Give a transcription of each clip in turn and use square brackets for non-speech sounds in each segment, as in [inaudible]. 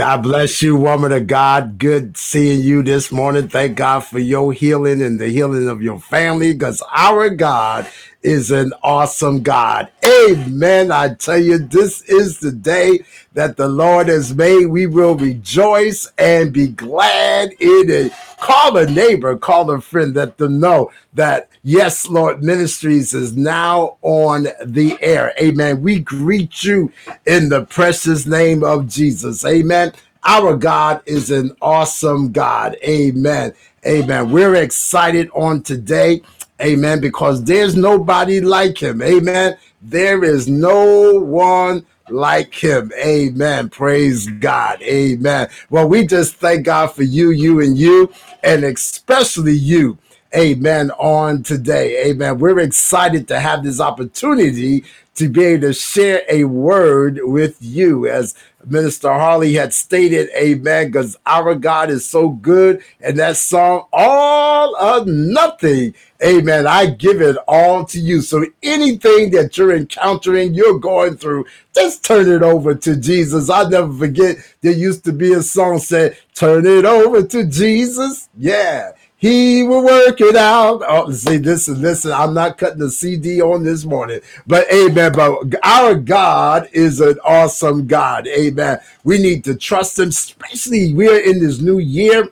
God bless you, woman of God. Good seeing you this morning. Thank God for your healing and the healing of your family because our God is an awesome God. Amen. I tell you, this is the day that the Lord has made. We will rejoice and be glad in it. Call a neighbor, call a friend, let them know that Yes, Lord Ministries is now on the air. Amen. We greet you in the precious name of Jesus. Amen. Our God is an awesome God. Amen. Amen. We're excited on today. Amen. Because there's nobody like him. Amen. There is no one like him. Amen. Praise God. Amen. Well, we just thank God for you, you, and you, and especially you. Amen. On today. Amen. We're excited to have this opportunity to be able to share a word with you as Minister Harley had stated, amen, because our God is so good. And that song, All of Nothing, amen, I give it all to you. So anything that you're encountering, you're going through, just turn it over to Jesus. I'll never forget, there used to be a song said, Turn it over to Jesus. Yeah. He will work it out. Oh, see, listen, listen. I'm not cutting the CD on this morning, but amen. But our God is an awesome God. Amen. We need to trust Him, especially we're in this new year.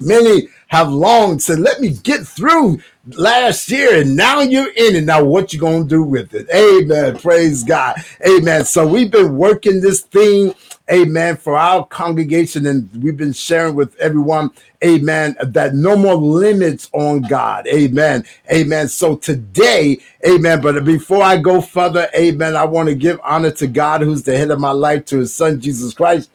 Many have longed said, let me get through last year and now you're in it. Now what you gonna do with it? Amen. Praise God. Amen. So we've been working this thing, amen, for our congregation, and we've been sharing with everyone, amen, that no more limits on God. Amen. Amen. So today, amen. But before I go further, amen, I want to give honor to God who's the head of my life, to his son Jesus Christ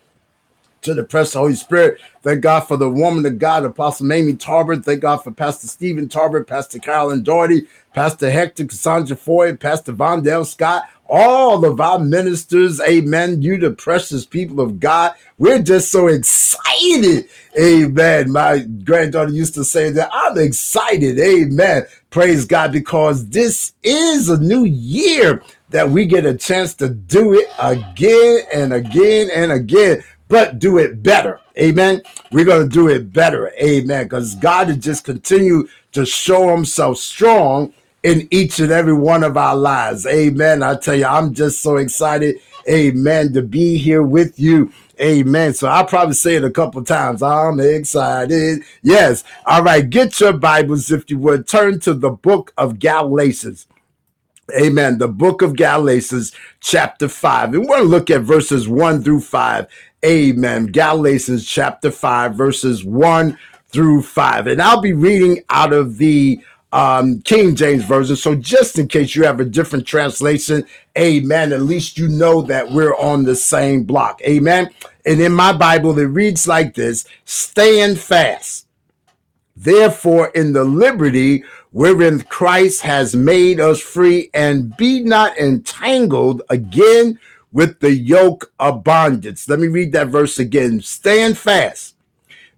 to the precious Holy Spirit. Thank God for the woman of God, Apostle Mamie Tarbert. Thank God for Pastor Stephen Tarbert, Pastor Carolyn Doherty, Pastor Hector Cassandra Foy, Pastor Vondell Scott, all of our ministers. Amen. You, the precious people of God. We're just so excited. Amen. My granddaughter used to say that I'm excited. Amen. Praise God because this is a new year that we get a chance to do it again and again and again but do it better. Amen. We're going to do it better. Amen. Because God has just continue to show himself strong in each and every one of our lives. Amen. I tell you, I'm just so excited. Amen. To be here with you. Amen. So I'll probably say it a couple times. I'm excited. Yes. All right. Get your Bibles, if you would. Turn to the book of Galatians. Amen. The book of Galatians, chapter 5. And we're going to look at verses 1 through 5. Amen. Galatians chapter 5, verses 1 through 5. And I'll be reading out of the um, King James Version. So just in case you have a different translation, amen, at least you know that we're on the same block. Amen. And in my Bible, it reads like this Stand fast. Therefore, in the liberty wherein Christ has made us free, and be not entangled again with the yoke of bondage. Let me read that verse again. Stand fast,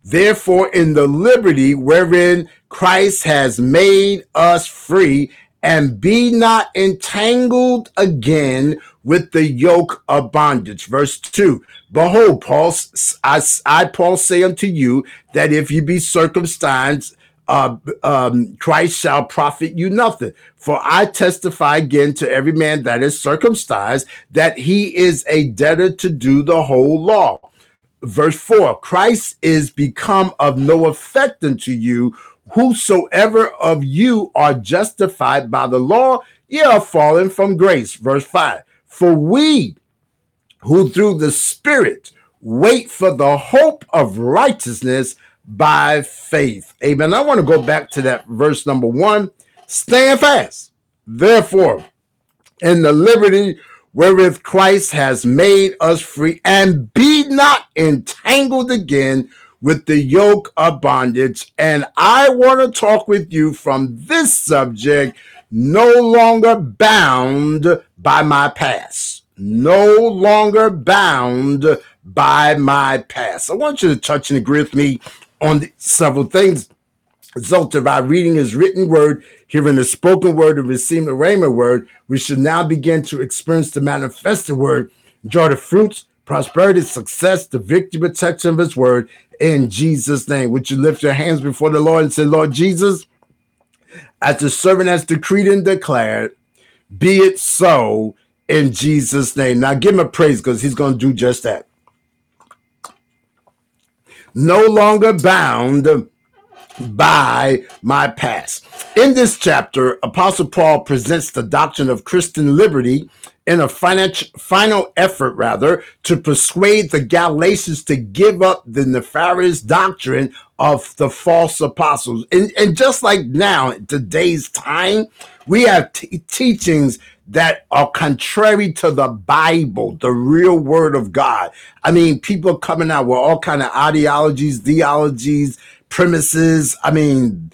therefore, in the liberty wherein Christ has made us free, and be not entangled again with the yoke of bondage. Verse 2 Behold, Paul, I, I Paul say unto you that if you be circumcised, uh, um, Christ shall profit you nothing. For I testify again to every man that is circumcised that he is a debtor to do the whole law. Verse 4 Christ is become of no effect unto you. Whosoever of you are justified by the law, ye are fallen from grace. Verse 5 For we who through the Spirit wait for the hope of righteousness by faith. Amen. I want to go back to that verse number one. Stand fast, therefore, in the liberty wherewith Christ has made us free, and be not entangled again with the yoke of bondage. And I want to talk with you from this subject no longer bound by my past. No longer bound by my past. I want you to touch and agree with me on the, several things. Resulted by reading his written word, hearing the spoken word, and receiving the rhema word, we should now begin to experience the manifested word, enjoy the fruits, prosperity, success, the victory, protection of his word in Jesus' name. Would you lift your hands before the Lord and say, Lord Jesus, as the servant has decreed and declared, be it so in Jesus' name. Now give him a praise because he's going to do just that. No longer bound by my past. In this chapter, Apostle Paul presents the doctrine of Christian liberty in a final effort, rather, to persuade the Galatians to give up the nefarious doctrine of the false apostles. And, and just like now, today's time, we have t- teachings that are contrary to the Bible, the real word of God. I mean, people coming out with all kind of ideologies, theologies, premises. I mean,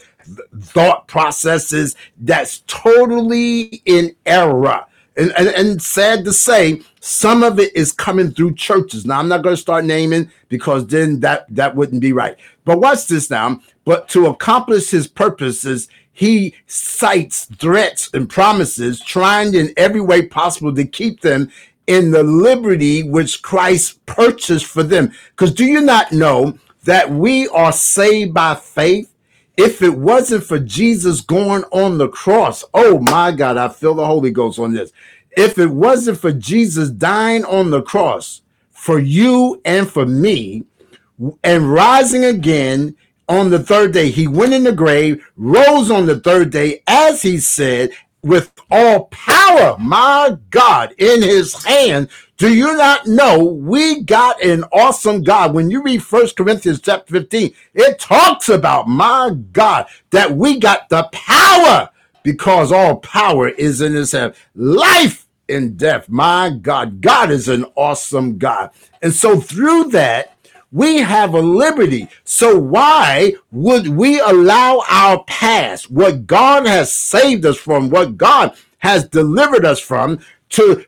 thought processes that's totally in error. And, and, and, sad to say, some of it is coming through churches. Now, I'm not going to start naming because then that, that wouldn't be right. But watch this now. But to accomplish his purposes, he cites threats and promises, trying in every way possible to keep them in the liberty which Christ purchased for them. Because do you not know that we are saved by faith? If it wasn't for Jesus going on the cross, oh my God, I feel the Holy Ghost on this. If it wasn't for Jesus dying on the cross for you and for me and rising again on the third day. He went in the grave, rose on the third day, as he said, with all power, my God, in his hand. Do you not know we got an awesome God? When you read First Corinthians chapter 15, it talks about, my God, that we got the power because all power is in his hand. Life and death, my God, God is an awesome God. And so through that, we have a liberty. So why would we allow our past, what God has saved us from, what God has delivered us from, to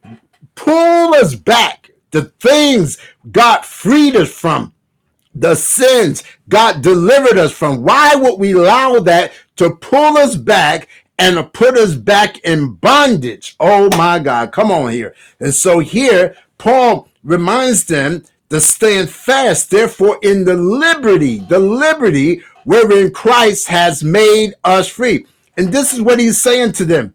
pull us back? The things God freed us from, the sins God delivered us from. Why would we allow that to pull us back and put us back in bondage? Oh my God, come on here. And so here, Paul reminds them to stand fast, therefore, in the liberty, the liberty wherein Christ has made us free. And this is what he's saying to them.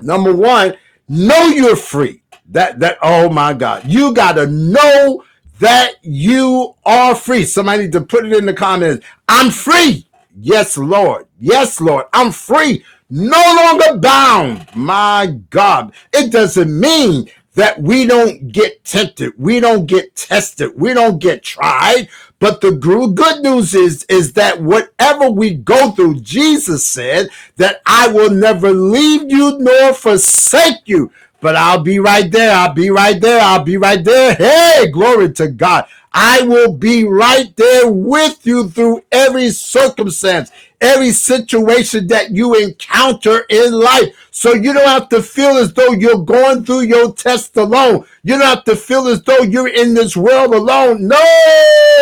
Number one, know you're free. That, that, oh my God, you got to know that you are free. Somebody need to put it in the comments. I'm free. Yes, Lord. Yes, Lord. I'm free. No longer bound. My God. It doesn't mean that we don't get tempted, we don't get tested, we don't get tried. But the good news is, is that whatever we go through, Jesus said that I will never leave you nor forsake you. But I'll be right there. I'll be right there. I'll be right there. Hey, glory to God. I will be right there with you through every circumstance, every situation that you encounter in life. So you don't have to feel as though you're going through your test alone. You don't have to feel as though you're in this world alone. No,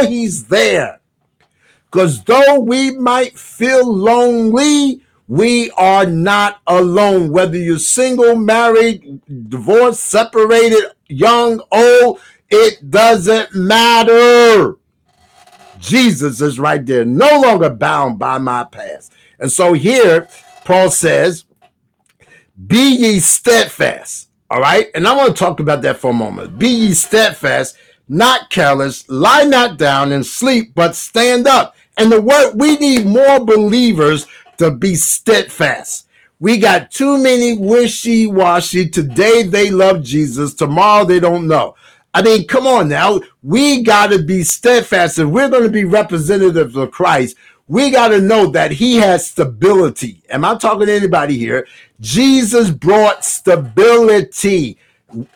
he's there. Because though we might feel lonely, we are not alone. Whether you're single, married, divorced, separated, young, old, it doesn't matter. Jesus is right there, no longer bound by my past. And so here, Paul says, Be ye steadfast. All right. And I want to talk about that for a moment. Be ye steadfast, not careless, lie not down and sleep, but stand up. And the word, we need more believers to be steadfast. We got too many wishy washy. Today they love Jesus. Tomorrow they don't know. I mean, come on now. We got to be steadfast. If we're going to be representatives of Christ, we got to know that he has stability. Am I talking to anybody here? Jesus brought stability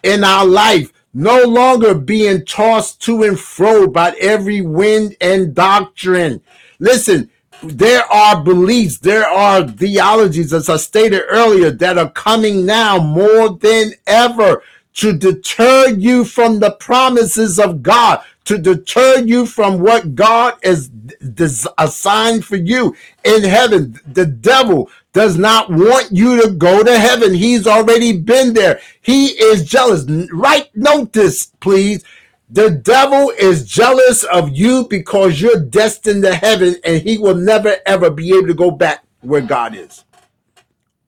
in our life, no longer being tossed to and fro by every wind and doctrine. Listen, there are beliefs, there are theologies, as I stated earlier, that are coming now more than ever to deter you from the promises of God, to deter you from what God has assigned for you in heaven. The devil does not want you to go to heaven. He's already been there. He is jealous. Right note this, please. The devil is jealous of you because you're destined to heaven and he will never ever be able to go back where God is.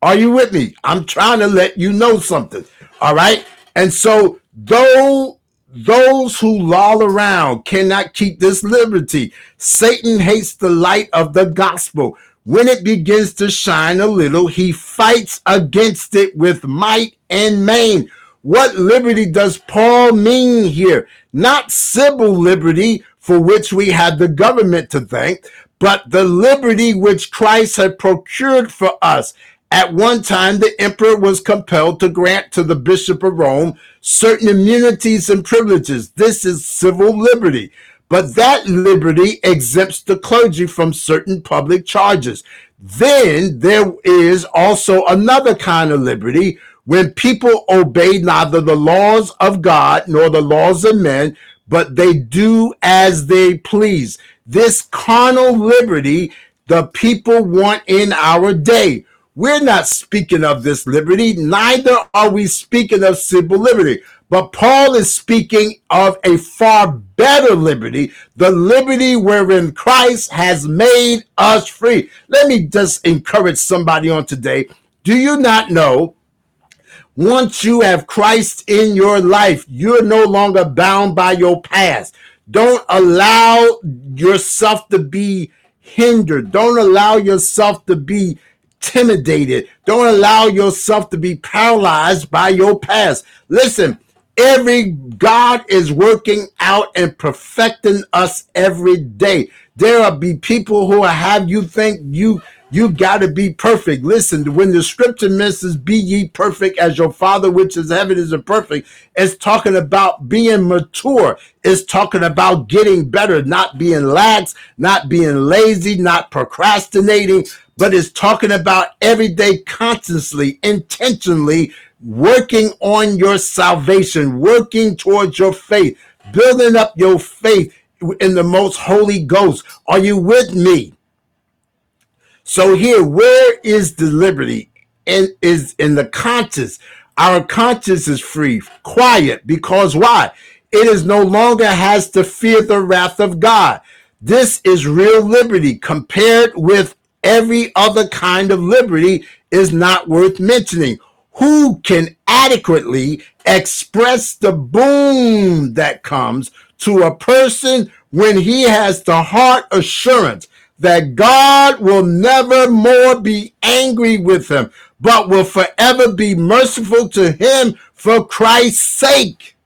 Are you with me? I'm trying to let you know something. All right. And so, though those who loll around cannot keep this liberty, Satan hates the light of the gospel. When it begins to shine a little, he fights against it with might and main. What liberty does Paul mean here? Not civil liberty, for which we had the government to thank, but the liberty which Christ had procured for us at one time, the emperor was compelled to grant to the bishop of Rome certain immunities and privileges. This is civil liberty. But that liberty exempts the clergy from certain public charges. Then there is also another kind of liberty when people obey neither the laws of God nor the laws of men, but they do as they please. This carnal liberty the people want in our day. We're not speaking of this liberty, neither are we speaking of civil liberty. But Paul is speaking of a far better liberty, the liberty wherein Christ has made us free. Let me just encourage somebody on today. Do you not know? Once you have Christ in your life, you're no longer bound by your past. Don't allow yourself to be hindered. Don't allow yourself to be intimidated. Don't allow yourself to be paralyzed by your past. Listen, every God is working out and perfecting us every day. There will be people who have you think you you got to be perfect. Listen, when the scripture mentions be ye perfect as your father which is heaven is perfect, it's talking about being mature. It's talking about getting better, not being lax, not being lazy, not procrastinating, but it's talking about every day, constantly, intentionally working on your salvation, working towards your faith, building up your faith in the most holy ghost. Are you with me? So here, where is the liberty? And is in the conscience. Our conscience is free, quiet, because why? It is no longer has to fear the wrath of God. This is real liberty compared with every other kind of liberty is not worth mentioning. Who can adequately express the boom that comes to a person when he has the heart assurance that God will never more be angry with him, but will forever be merciful to him for Christ's sake?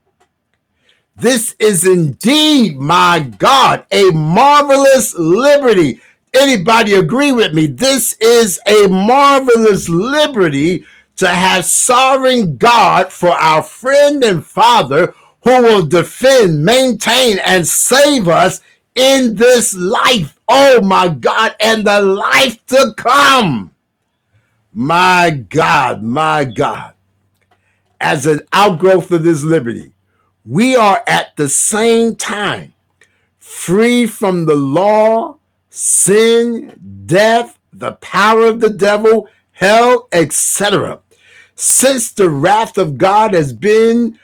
This is indeed, my God, a marvelous liberty Anybody agree with me? This is a marvelous liberty to have sovereign God for our friend and father who will defend, maintain, and save us in this life. Oh my God, and the life to come. My God, my God. As an outgrowth of this liberty, we are at the same time free from the law sin, death, the power of the devil, hell, etc. Since the wrath of God has been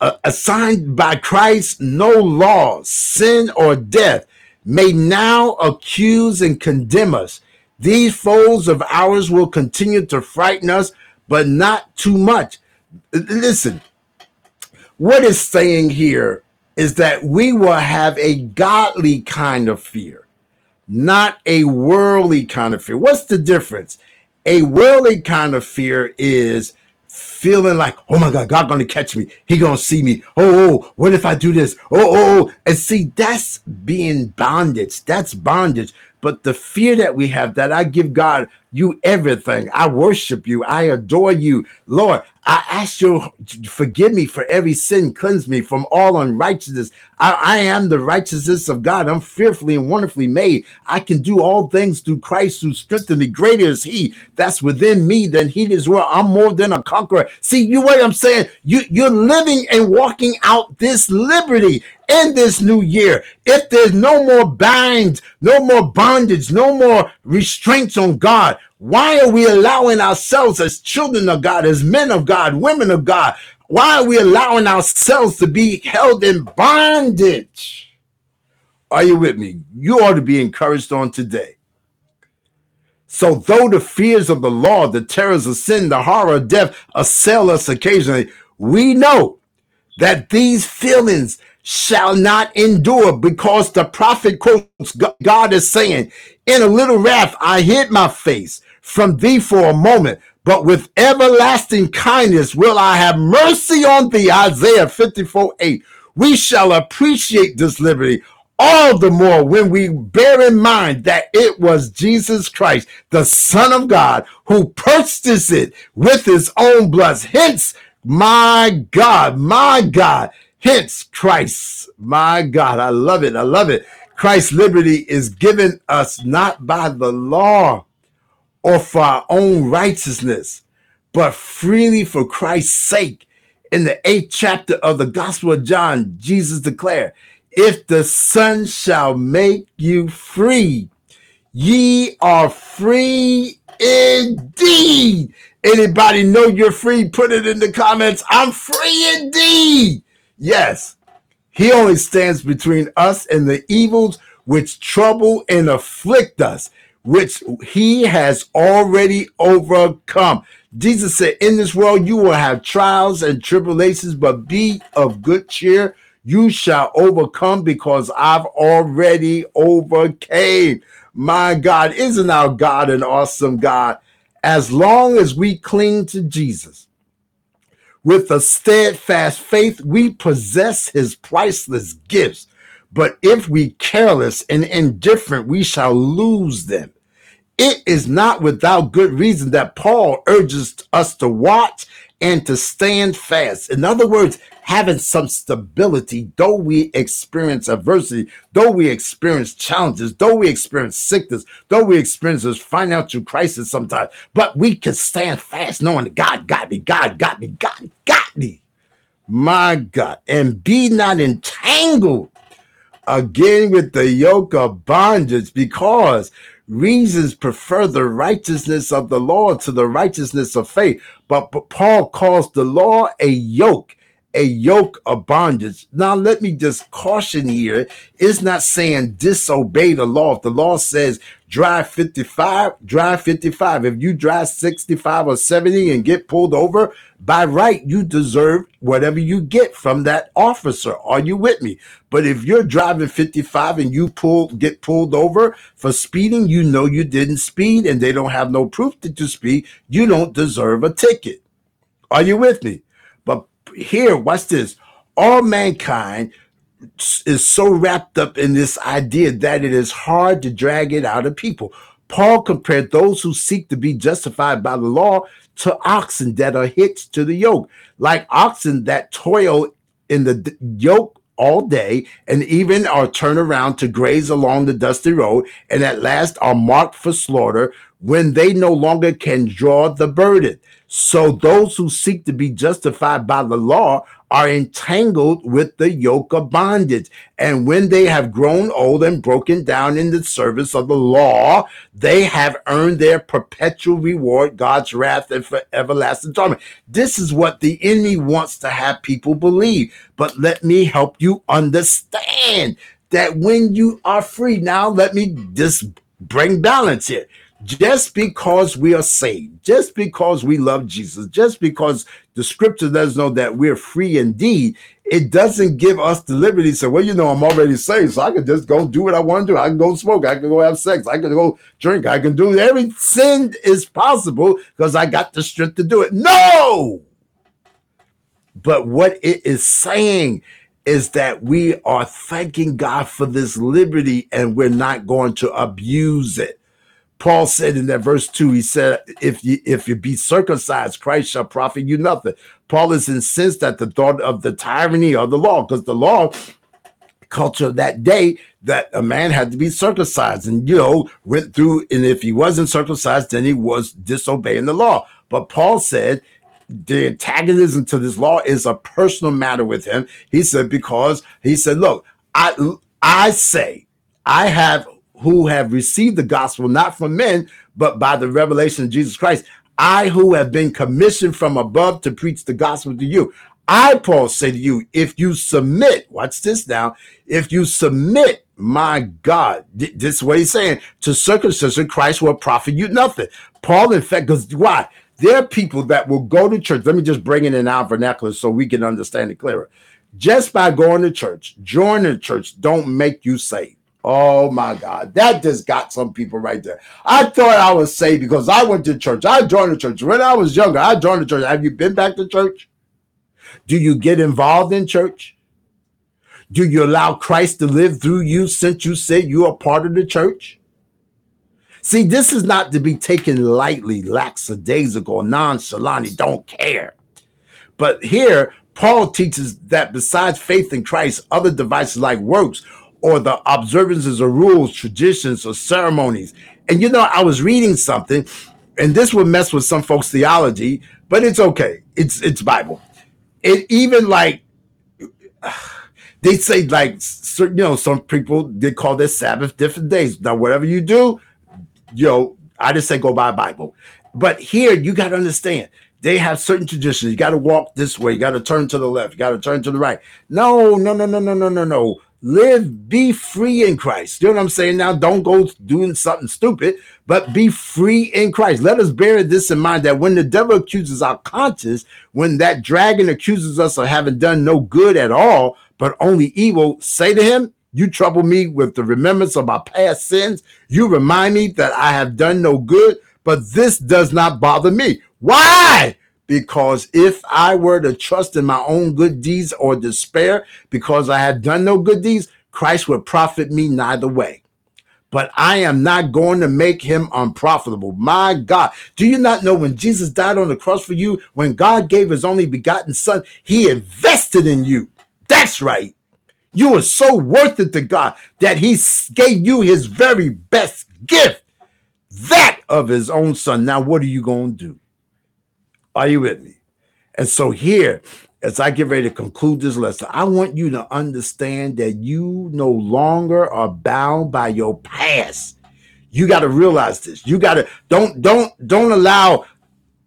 uh, assigned by Christ, no law, sin, or death may now accuse and condemn us. These foes of ours will continue to frighten us, but not too much. Listen, what is saying here is that we will have a godly kind of fear not a worldly kind of fear. What's the difference? A worldly kind of fear is feeling like, oh my God, God gonna catch me. He gonna see me. Oh, oh, what if I do this? Oh, oh, oh. And see, that's being bondage. That's bondage. But the fear that we have that I give God you everything. I worship you. I adore you. Lord, I ask you forgive me for every sin, cleanse me from all unrighteousness. I, I, am the righteousness of God. I'm fearfully and wonderfully made. I can do all things through Christ who strengthens me. Greater is He that's within me than He is well. I'm more than a conqueror. See, you what I'm saying? You you're living and walking out this liberty in this new year. If there's no more binds, no more bondage, no more restraints on God, why are we allowing ourselves as children of God, as men of God, women of God, Why are we allowing ourselves to be held in bondage? Are you with me? You ought to be encouraged on today. So, though the fears of the law, the terrors of sin, the horror of death assail us occasionally, we know that these feelings shall not endure because the prophet quotes God is saying, In a little wrath I hid my face from thee for a moment, but with everlasting kindness will I have mercy on thee. Isaiah 54 8. We shall appreciate this liberty all the more when we bear in mind that it was Jesus Christ, the Son of God, who purchased it with his own blood. Hence, my God, my God, hence Christ, my God. I love it. I love it. Christ's liberty is given us not by the law or for our own righteousness, but freely for Christ's sake. In the eighth chapter of the Gospel of John, Jesus declared, If the Son shall make you free, ye are free indeed. Anybody know you're free? Put it in the comments. I'm free indeed. Yes, he only stands between us and the evils which trouble and afflict us which he has already overcome. Jesus said, In this world you will have trials and tribulations, but be of good cheer. You shall overcome because I've already overcame. My God, isn't our God an awesome God? As long as we cling to Jesus with a steadfast faith, we possess his priceless gifts. But if we careless and indifferent, we shall lose them. It is not without good reason that Paul urges us to watch and to stand fast. In other words, having some stability, though we experience adversity, though we experience challenges, though we experience sickness, though we experience this financial crisis sometimes, but we can stand fast knowing that God got me, God got me, God got me. My God. And be not entangled again with the yoke of bondage because reasons prefer the righteousness of the law to the righteousness of faith. But, but Paul calls the law a yoke, a yoke of bondage. Now, let me just caution here it's not saying disobey the law. If the law says drive 55, drive 55. If you drive 65 or 70 and get pulled over, by right, you deserve whatever you get from that officer. Are you with me? But if you're driving 55 and you pull get pulled over for speeding, you know you didn't speed and they don't have no proof that you speed, you don't deserve a ticket. Are you with me? Here, watch this. All mankind is so wrapped up in this idea that it is hard to drag it out of people. Paul compared those who seek to be justified by the law to oxen that are hitched to the yoke, like oxen that toil in the yoke all day and even are turned around to graze along the dusty road and at last are marked for slaughter when they no longer can draw the burden. So those who seek to be justified by the law are entangled with the yoke of bondage. And when they have grown old and broken down in the service of the law, they have earned their perpetual reward, God's wrath and for everlasting torment. This is what the enemy wants to have people believe. But let me help you understand that when you are free, now let me just bring balance here just because we are saved, just because we love Jesus, just because the scripture does know that we're free indeed, it doesn't give us the liberty to say, well, you know, I'm already saved, so I can just go do what I want to do. I can go smoke, I can go have sex, I can go drink, I can do every sin is possible because I got the strength to do it. No! But what it is saying is that we are thanking God for this liberty and we're not going to abuse it. Paul said in that verse two, he said, if you if you be circumcised, Christ shall profit you nothing. Paul is incensed at the thought of the tyranny of the law, because the law culture that day that a man had to be circumcised and you know went through and if he wasn't circumcised then he was disobeying the law but paul said the antagonism to this law is a personal matter with him he said because he said look i i say i have who have received the gospel not from men, but by the revelation of Jesus Christ. I, who have been commissioned from above to preach the gospel to you, I, Paul, say to you, if you submit, watch this now, if you submit, my God, this is what he's saying, to circumcision, Christ will profit you nothing. Paul, in fact, because why? There are people that will go to church. Let me just bring it in our vernacular so we can understand it clearer. Just by going to church, joining the church, don't make you saved. Oh my God, that just got some people right there. I thought I was saved because I went to church. I joined the church when I was younger. I joined the church. Have you been back to church? Do you get involved in church? Do you allow Christ to live through you since you said you are part of the church? See, this is not to be taken lightly, lackadaisical, nonchalant, don't care. But here, Paul teaches that besides faith in Christ, other devices like works or the observances of rules, traditions, or ceremonies. And you know, I was reading something, and this would mess with some folks' theology, but it's okay. It's it's Bible. It even like [sighs] they say like certain, you know some people they call their Sabbath different days. Now whatever you do, you know, I just say go by Bible. But here you got to understand they have certain traditions. You got to walk this way. You got to turn to the left. You got to turn to the right. No, no, no, no, no, no, no, no. Live, be free in Christ. You know what I'm saying? Now, don't go doing something stupid, but be free in Christ. Let us bear this in mind that when the devil accuses our conscience, when that dragon accuses us of having done no good at all, but only evil, say to him, you trouble me with the remembrance of my past sins. You remind me that I have done no good, but this does not bother me. Why? Because if I were to trust in my own good deeds or despair because I had done no good deeds, Christ would profit me neither way. But I am not going to make him unprofitable. My God, do you not know when Jesus died on the cross for you, when God gave his only begotten son, he invested in you? That's right. You are so worth it to God that he gave you his very best gift, that of his own son. Now, what are you going to do? Are you with me? And so here, as I get ready to conclude this lesson, I want you to understand that you no longer are bound by your past. You got to realize this. You got to don't don't don't allow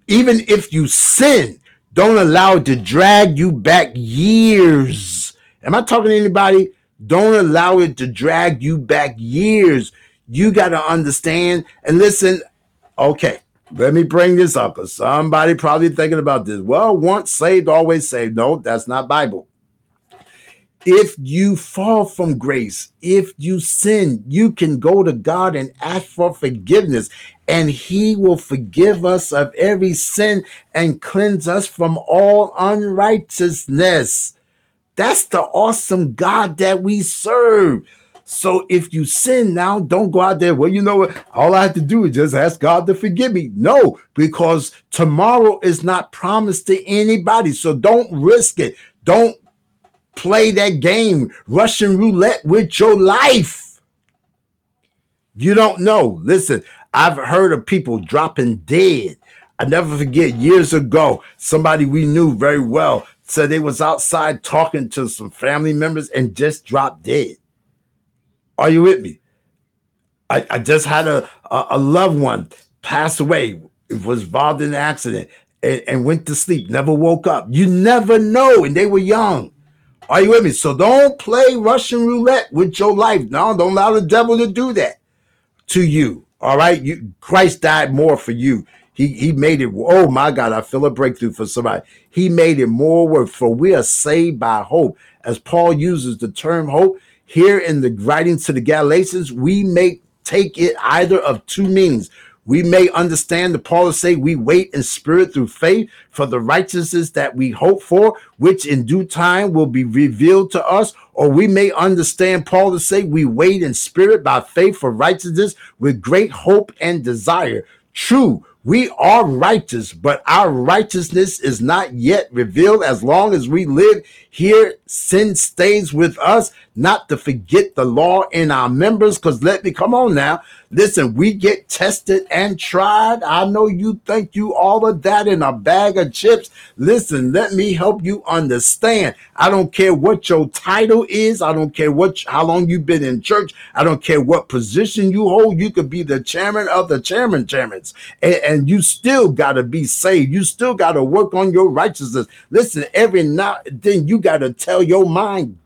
even if you sin, don't allow it to drag you back years Am I talking to anybody? Don't allow it to drag you back years. You got to understand and listen. Okay, let me bring this up because somebody probably thinking about this. Well, once saved, always saved. No, that's not Bible. If you fall from grace, if you sin, you can go to God and ask for forgiveness, and He will forgive us of every sin and cleanse us from all unrighteousness. That's the awesome God that we serve. So if you sin now, don't go out there. Well, you know what? All I have to do is just ask God to forgive me. No, because tomorrow is not promised to anybody. So don't risk it. Don't play that game, Russian roulette with your life. You don't know. Listen, I've heard of people dropping dead. I never forget years ago, somebody we knew very well said they was outside talking to some family members and just dropped dead. Are you with me? I, I just had a, a, a loved one pass away, was involved in an accident and, and went to sleep, never woke up. You never know, and they were young. Are you with me? So don't play Russian roulette with your life. No, don't allow the devil to do that to you. All right. You Christ died more for you. He he made it. Oh my God, I feel a breakthrough for somebody. He made it more worth for we are saved by hope. As Paul uses the term hope here in the writings to the Galatians, we may take it either of two meanings. We may understand the Paul to say we wait in spirit through faith for the righteousness that we hope for, which in due time will be revealed to us. Or we may understand Paul to say we wait in spirit by faith for righteousness with great hope and desire. True, we are righteous, but our righteousness is not yet revealed. As long as we live here, sin stays with us. not to forget the law in our members. Because let me come on now. Listen, we get tested and tried. I know you think you all of that in a bag of chips. Listen, let me help you understand. I don't care what your title is. I don't care what how long you've been in church. I don't care what position you hold. You could be the chairman of the chairman chairmans, and, and you still got to be saved. You still got to work on your righteousness. Listen, every now then you got to tell your mind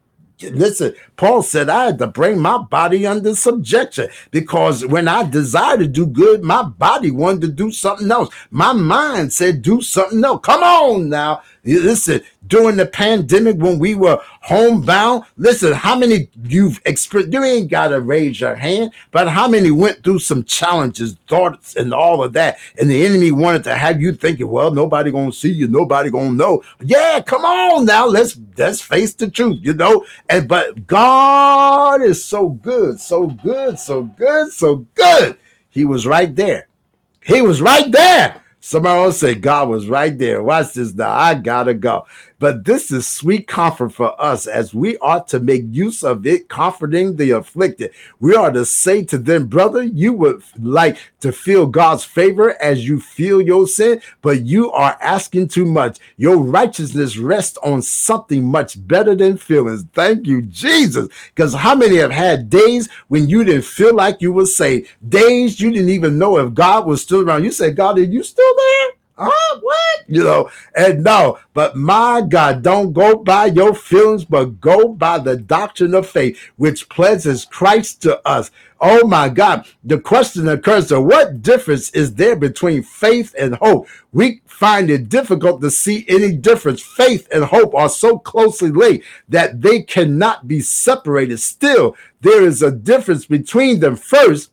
listen, Paul said I had to bring my body under subjection because when I desired to do good, my body wanted to do something else. My mind said, do something else. Come on now. Listen, during the pandemic when we were homebound, listen, how many you've experienced, you ain't got to raise your hand, but how many went through some challenges, thoughts, and all of that, and the enemy wanted to have you thinking, well, nobody gonna see you, nobody gonna know. Yeah, come on now, let's let's face the truth, you know. And but God is so good, so good, so good, so good. He was right there. He was right there. Somebody else say God was right there. Watch this now. I gotta go. But this is sweet comfort for us as we ought to make use of it, comforting the afflicted. We are to say to them, brother, you would like to feel God's favor as you feel your sin, but you are asking too much. Your righteousness rests on something much better than feelings. Thank you, Jesus. Because how many have had days when you didn't feel like you were saved? Days you didn't even know if God was still around. You said, God, are you still there? huh? What? You know, and no, but my God, don't go by your feelings, but go by the doctrine of faith, which pleases Christ to us. Oh my God. The question occurs to what difference is there between faith and hope? We find it difficult to see any difference. Faith and hope are so closely linked that they cannot be separated. Still, there is a difference between them. First,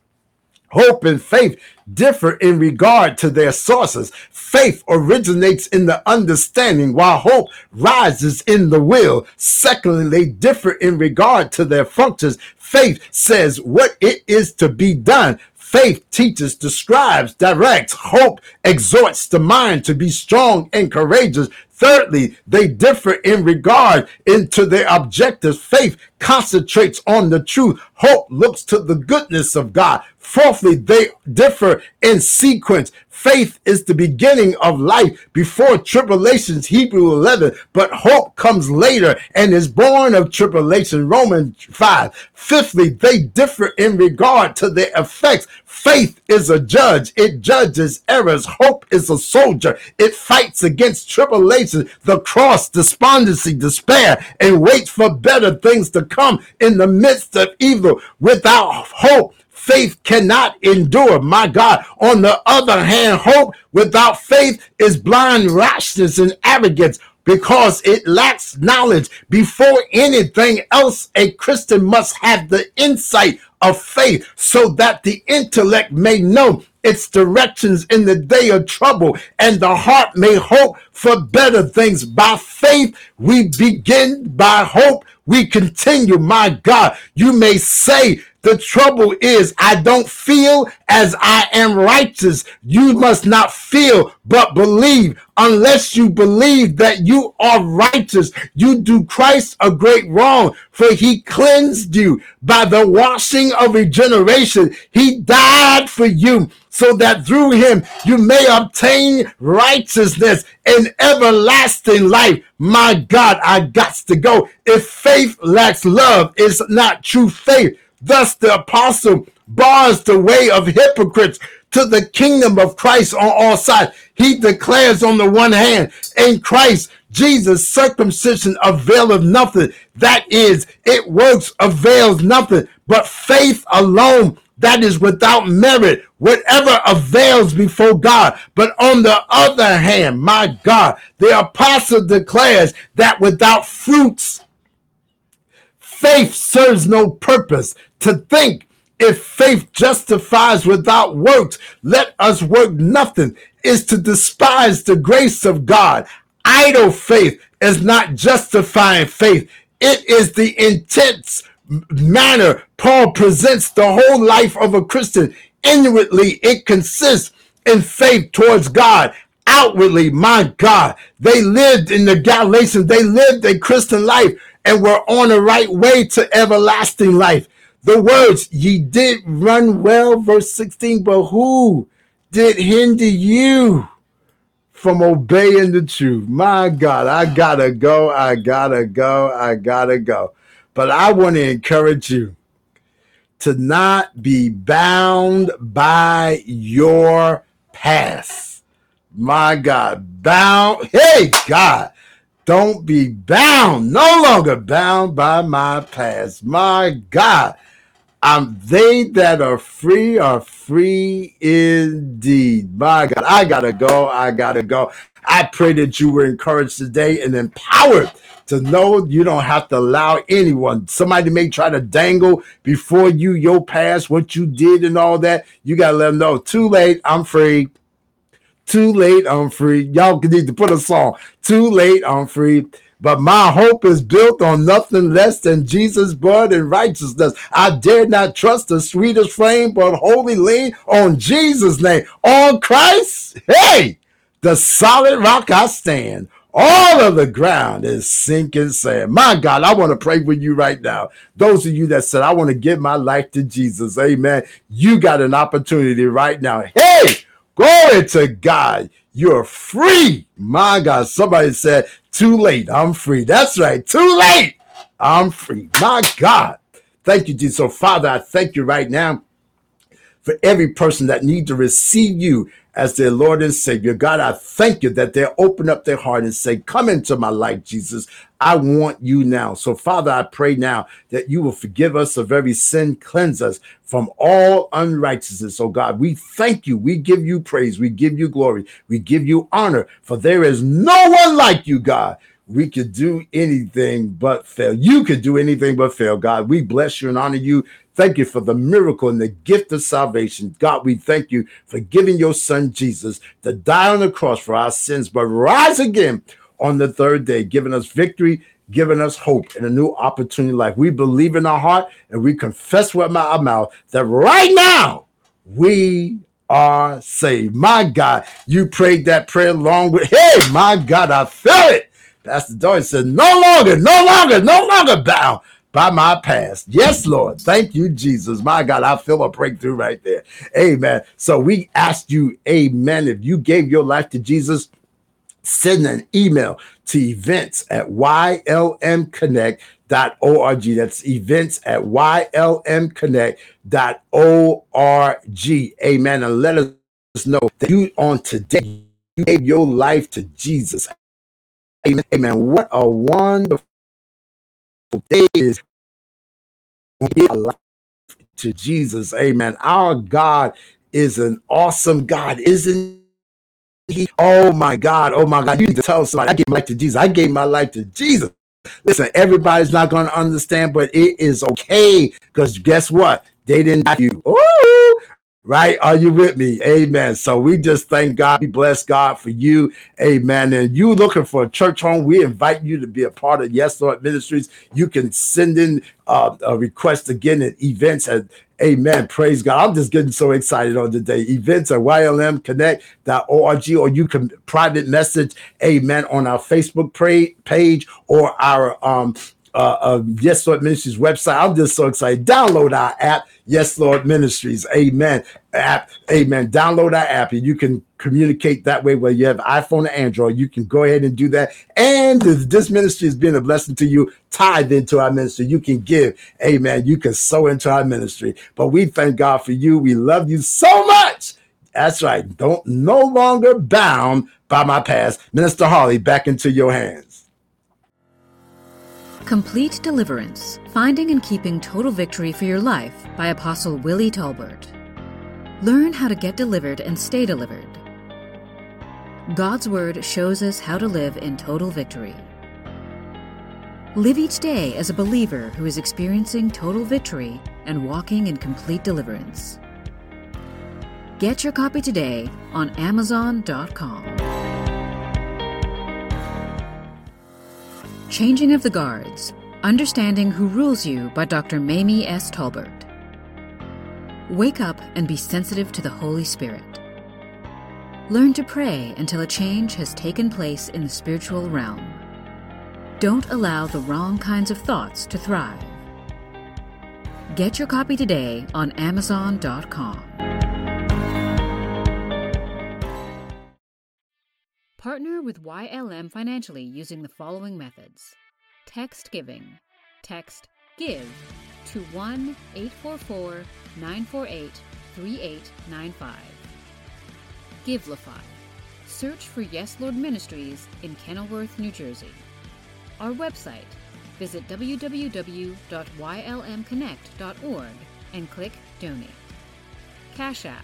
Hope and faith differ in regard to their sources. Faith originates in the understanding, while hope rises in the will. Secondly, they differ in regard to their functions. Faith says what it is to be done. Faith teaches, describes, directs. Hope exhorts the mind to be strong and courageous. Thirdly, they differ in regard into their objectives. Faith concentrates on the truth. Hope looks to the goodness of God. Fourthly, they differ in sequence. Faith is the beginning of life before tribulations, Hebrew 11, but hope comes later and is born of tribulation, Romans 5. Fifthly, they differ in regard to their effects. Faith is a judge, it judges errors. Hope is a soldier, it fights against tribulation, the cross, despondency, despair, and waits for better things to come in the midst of evil. Without hope, faith cannot endure. My God. On the other hand, hope without faith is blind rashness and arrogance because it lacks knowledge. Before anything else, a Christian must have the insight of faith so that the intellect may know its directions in the day of trouble and the heart may hope for better things. By faith, we begin by hope. We continue. My God, you may say the trouble is, I don't feel as I am righteous. You must not feel, but believe. Unless you believe that you are righteous, you do Christ a great wrong, for he cleansed you by the washing of regeneration. He died for you so that through him you may obtain righteousness and everlasting life. My God, I got to go. If faith lacks love, it's not true faith. Thus, the apostle bars the way of hypocrites to the kingdom of Christ on all sides. He declares on the one hand, in Christ Jesus, circumcision availeth nothing. That is, it works avails nothing, but faith alone that is without merit, whatever avails before God. But on the other hand, my God, the apostle declares that without fruits, faith serves no purpose to think if faith justifies without works, let us work nothing, is to despise the grace of God. Idle faith is not justifying faith. It is the intense manner Paul presents the whole life of a Christian. Inwardly, it consists in faith towards God. Outwardly, my God, they lived in the Galatians, they lived a Christian life and we're on the right way to everlasting life. The words, ye did run well, verse 16, but who did hinder you from obeying the truth? My God, I gotta go, I gotta go, I gotta go. But I want to encourage you to not be bound by your past. My God, bound. Hey, God, don't be bound, no longer bound by my past. My God, I'm they that are free are free indeed. My God, I gotta go. I gotta go. I pray that you were encouraged today and empowered to know you don't have to allow anyone. Somebody may try to dangle before you your past, what you did, and all that. You got to let them know. Too late. I'm free. Too late. I'm free. Y'all need to put a song. Too late. I'm free. But my hope is built on nothing less than Jesus' blood and righteousness. I dare not trust the sweetest frame, but wholly lean on Jesus' name. On Christ, hey, the solid rock I stand. All of the ground is sinking sand. My God, I want to pray with you right now. Those of you that said, I want to give my life to Jesus, amen. You got an opportunity right now. Hey, glory to God. You're free. My God, somebody said, too late. I'm free. That's right. Too late. I'm free. My God. Thank you, Jesus. So, Father, I thank you right now for every person that needs to receive you as their Lord and Savior. God, I thank you that they open up their heart and say, Come into my life, Jesus. I want you now. So, Father, I pray now that you will forgive us of every sin, cleanse us from all unrighteousness. Oh God, we thank you. We give you praise. We give you glory. We give you honor, for there is no one like you, God we could do anything but fail. You could do anything but fail, God. We bless you and honor you Thank you for the miracle and the gift of salvation. God, we thank you for giving your son Jesus to die on the cross for our sins, but rise again on the third day, giving us victory, giving us hope and a new opportunity life. We believe in our heart and we confess with our mouth that right now we are saved. My God, you prayed that prayer long with, hey, my God, I felt it. Pastor Doyle said, no longer, no longer, no longer bound by my past. Yes, Lord. Thank you, Jesus. My God, I feel a breakthrough right there. Amen. So we asked you, Amen. If you gave your life to Jesus, send an email to events at ylmconnect.org. That's events at ylmconnect.org. Amen. And let us know that you on today you gave your life to Jesus. Amen. Amen. What a wonderful day is to Jesus. Amen. Our God is an awesome God, isn't he? Oh my God. Oh my God. You need to tell somebody I gave my life to Jesus. I gave my life to Jesus. Listen, everybody's not going to understand, but it is okay because guess what? They didn't die you. Ooh, Right? Are you with me? Amen. So we just thank God. We bless God for you. Amen. And you looking for a church home, we invite you to be a part of Yes Lord Ministries. You can send in uh, a request again at events at Amen. Praise God. I'm just getting so excited on the day. Events at ylmconnect.org or you can private message, amen, on our Facebook page or our um, uh, uh, Yes Lord Ministries website. I'm just so excited. Download our app, Yes Lord Ministries. Amen. App. Amen. Download our app and you can communicate that way. Whether you have iPhone or Android, you can go ahead and do that. And this ministry has been a blessing to you, tithe into our ministry. You can give. Amen. You can sow into our ministry. But we thank God for you. We love you so much. That's right. Don't no longer bound by my past. Minister Harley, back into your hands. Complete Deliverance Finding and Keeping Total Victory for Your Life by Apostle Willie Tolbert. Learn how to get delivered and stay delivered. God's Word shows us how to live in total victory. Live each day as a believer who is experiencing total victory and walking in complete deliverance. Get your copy today on Amazon.com. Changing of the Guards Understanding Who Rules You by Dr. Mamie S. Tolbert. Wake up and be sensitive to the Holy Spirit. Learn to pray until a change has taken place in the spiritual realm. Don't allow the wrong kinds of thoughts to thrive. Get your copy today on Amazon.com. Partner with YLM financially using the following methods text giving. Text GIVE to 1 844 948 3895. Givelify. Search for Yes Lord Ministries in Kenilworth, New Jersey. Our website. Visit www.ylmconnect.org and click Donate. Cash App.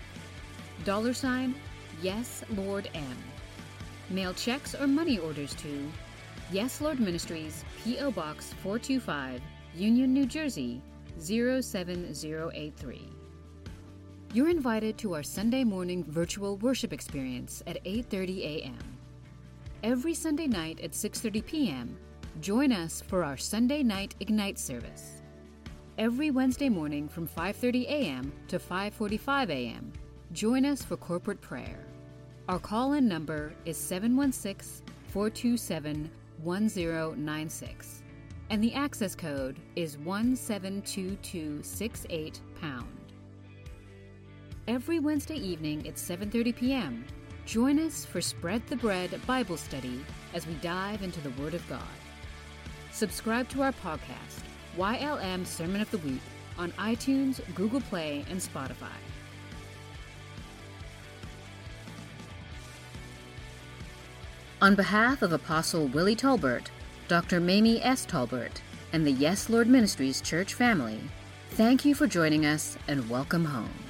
Dollar sign Yes Lord M. Mail checks or money orders to Yes Lord Ministries, P.O. Box 425, Union, New Jersey 07083. You're invited to our Sunday morning virtual worship experience at 8:30 a.m. Every Sunday night at 6:30 p.m., join us for our Sunday night Ignite service. Every Wednesday morning from 5:30 a.m. to 5:45 a.m., join us for corporate prayer. Our call-in number is 716-427-1096 and the access code is 172268 pound. Every Wednesday evening at 7:30 p.m., join us for Spread the Bread Bible study as we dive into the Word of God. Subscribe to our podcast, YLM Sermon of the Week, on iTunes, Google Play, and Spotify. On behalf of Apostle Willie Tolbert, Dr. Mamie S. Tolbert, and the Yes Lord Ministries church family, thank you for joining us and welcome home.